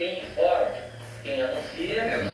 Quem informa, quem anuncia